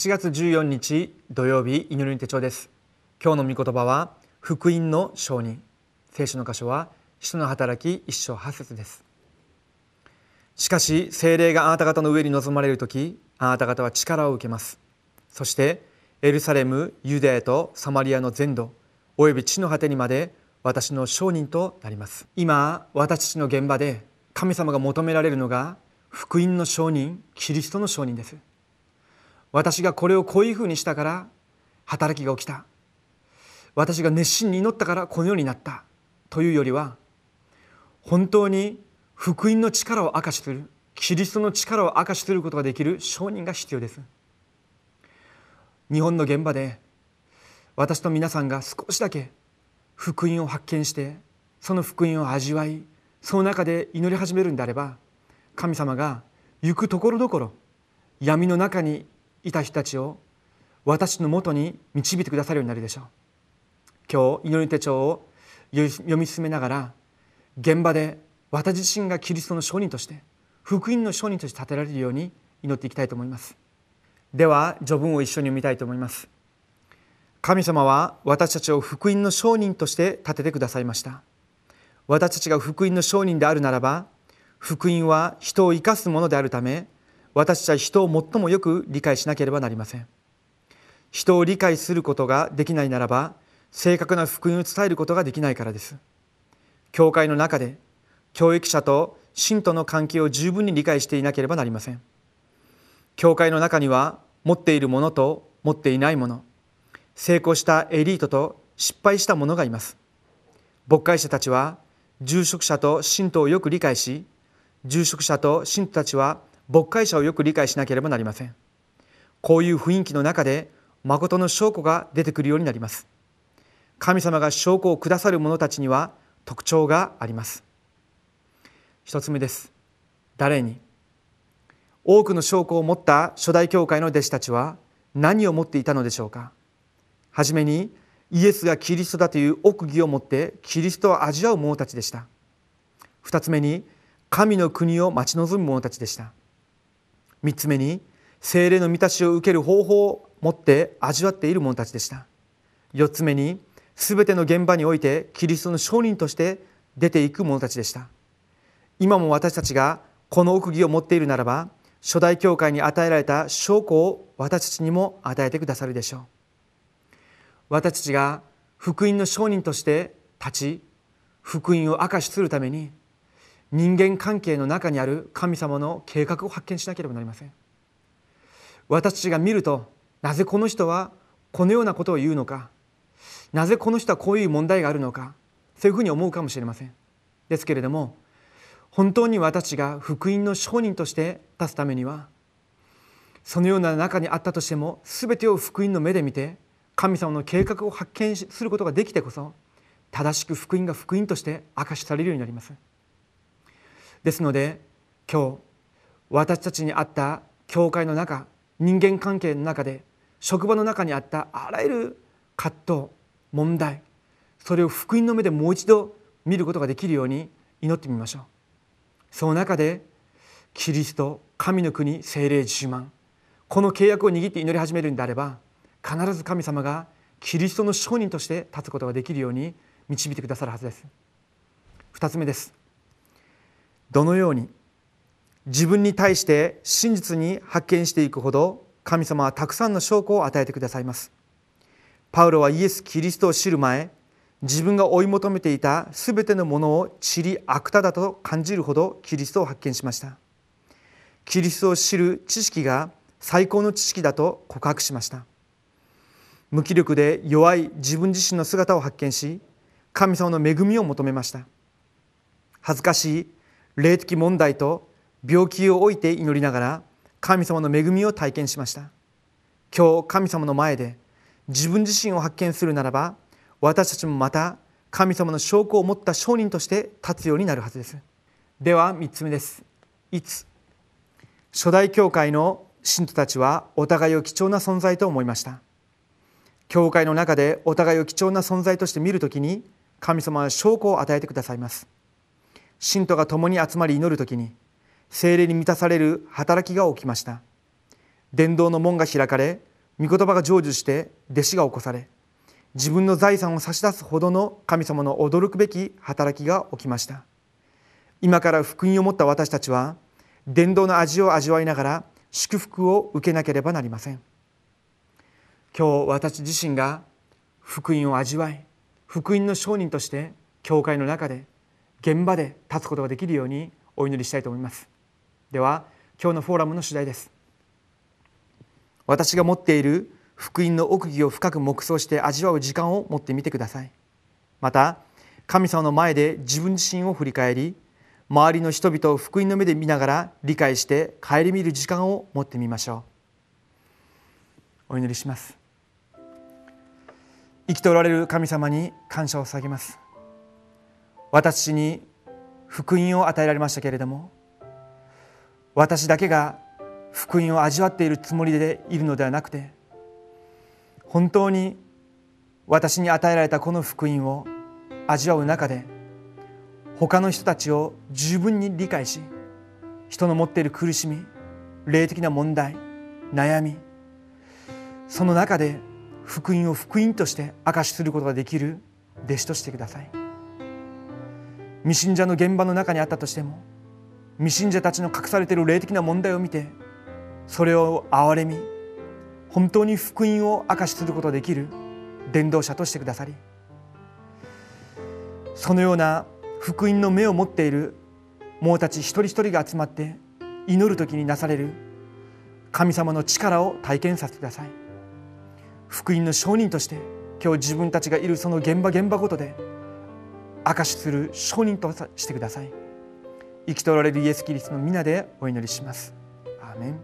8月14日土曜日祈りの手帳です。今日の御言葉は福音の承認聖書の箇所は使徒の働き一章八節です。しかし聖霊があなた方の上に臨まれる時あなた方は力を受けます。そしてエルサレムユダヤとサマリアの全土および地の果てにまで私の証人となります。今私たちの現場で神様が求められるのが福音の証人キリストの証人です。私がこれをこういうふうにしたから働きが起きた。私が熱心に祈ったからこのようになった。というよりは本当に福音の力を明かしするキリストの力を明かしすることができる証人が必要です。日本の現場で私と皆さんが少しだけ福音を発見してその福音を味わいその中で祈り始めるんであれば神様が行くところどころ闇の中にいた人たちを私のもとに導いてくださるようになるでしょう。今日祈り手帳を読み進めながら現場で私自身がキリストの証人として福音の証人として立てられるように祈っていきたいと思います。では序文を一緒に読みたいと思います。神様は私たちを福音の証人として立ててくださいました。私たちが福音の証人であるならば福音は人を生かすものであるため私たちは人を最もよく理解しなければなりません。人を理解することができないならば正確な福音を伝えることができないからです。教会の中で教育者と信徒の関係を十分に理解していなければなりません。教会の中には持っているものと持っていないもの成功したエリートと失敗した者がいます。牧会者たちは住職者と信徒をよく理解し住職者と信徒たちは牧会者をよく理解しなければなりません。こういう雰囲気の中で誠の証拠が出てくるようになります。神様が証拠をくださる者たちには特徴があります。一つ目です。誰に？多くの証拠を持った初代教会の弟子たちは何を持っていたのでしょうか？はじめにイエスがキリストだという奥義を持ってキリストを味わう者たちでした。二つ目に神の国を待ち望む者たちでした。3つ目に精霊の満たしを受ける方法を持って味わっている者たちでした。4つ目に全ての現場においてキリストの証人として出ていく者たちでした。今も私たちがこの奥義を持っているならば初代教会に与えられた証拠を私たちにも与えてくださるでしょう。私たちが福音の証人として立ち福音を明かしするために人間関係の中にある神様の計画を発見しなければなりません私たちが見るとなぜこの人はこのようなことを言うのかなぜこの人はこういう問題があるのかそういうふうに思うかもしれませんですけれども本当に私が福音の証人として立つためにはそのような中にあったとしても全てを福音の目で見て神様の計画を発見することができてこそ正しく福音が福音として明かしされるようになります。ですので今日私たちにあった教会の中人間関係の中で職場の中にあったあらゆる葛藤問題それを福音の目でもう一度見ることができるように祈ってみましょう。その中でキリスト神の国精霊自慢この契約を握って祈り始めるんであれば必ず神様がキリストの証人として立つことができるように導いてくださるはずです。2つ目です。どのように自分に対して真実に発見していくほど神様はたくさんの証拠を与えてくださいます。パウロはイエス・キリストを知る前自分が追い求めていた全てのものを知り悪ただと感じるほどキリストを発見しました。キリストを知る知識が最高の知識だと告白しました。無気力で弱い自分自身の姿を発見し神様の恵みを求めました。恥ずかしい霊的問題と病気を置いて祈りながら神様の恵みを体験しました。今日神様の前で自分自身を発見するならば私たちもまた神様の証拠を持った証人として立つようになるはずです。では3つ目です。いつ初代教会の信徒たちはお互いを貴重な存在と思いました。教会の中でお互いを貴重な存在として見るときに神様は証拠を与えてくださいます。信徒が共に集まり祈る時に精霊に満たされる働きが起きました。伝道の門が開かれ御言葉が成就して弟子が起こされ自分の財産を差し出すほどの神様の驚くべき働きが起きました。今から福音を持った私たちは伝道の味を味わいながら祝福を受けなければなりません。今日私自身が福音を味わい福音の商人として教会の中で現場で立つことができるようにお祈りしたいと思います。では今日のフォーラムの主題です。私が持っている福音の奥義を深く黙想して味わう時間を持ってみてください。また神様の前で自分自身を振り返り周りの人々を福音の目で見ながら理解して顧みる時間を持ってみましょう。お祈りします。生きておられる神様に感謝を捧げます。私に福音を与えられましたけれども私だけが福音を味わっているつもりでいるのではなくて本当に私に与えられたこの福音を味わう中で他の人たちを十分に理解し人の持っている苦しみ霊的な問題悩みその中で福音を福音として証しすることができる弟子としてください。未信者の現場の中にあったとしても未信者たちの隠されている霊的な問題を見てそれを憐れみ本当に福音を明かしすることができる伝道者としてくださりそのような福音の目を持っている者たち一人一人が集まって祈る時になされる神様の力を体験させてください。福音の証人として今日自分たちがいるその現場現場ごとで証しする証人としてください。生きとられるイエス・キリストの皆でお祈りします。アーメン。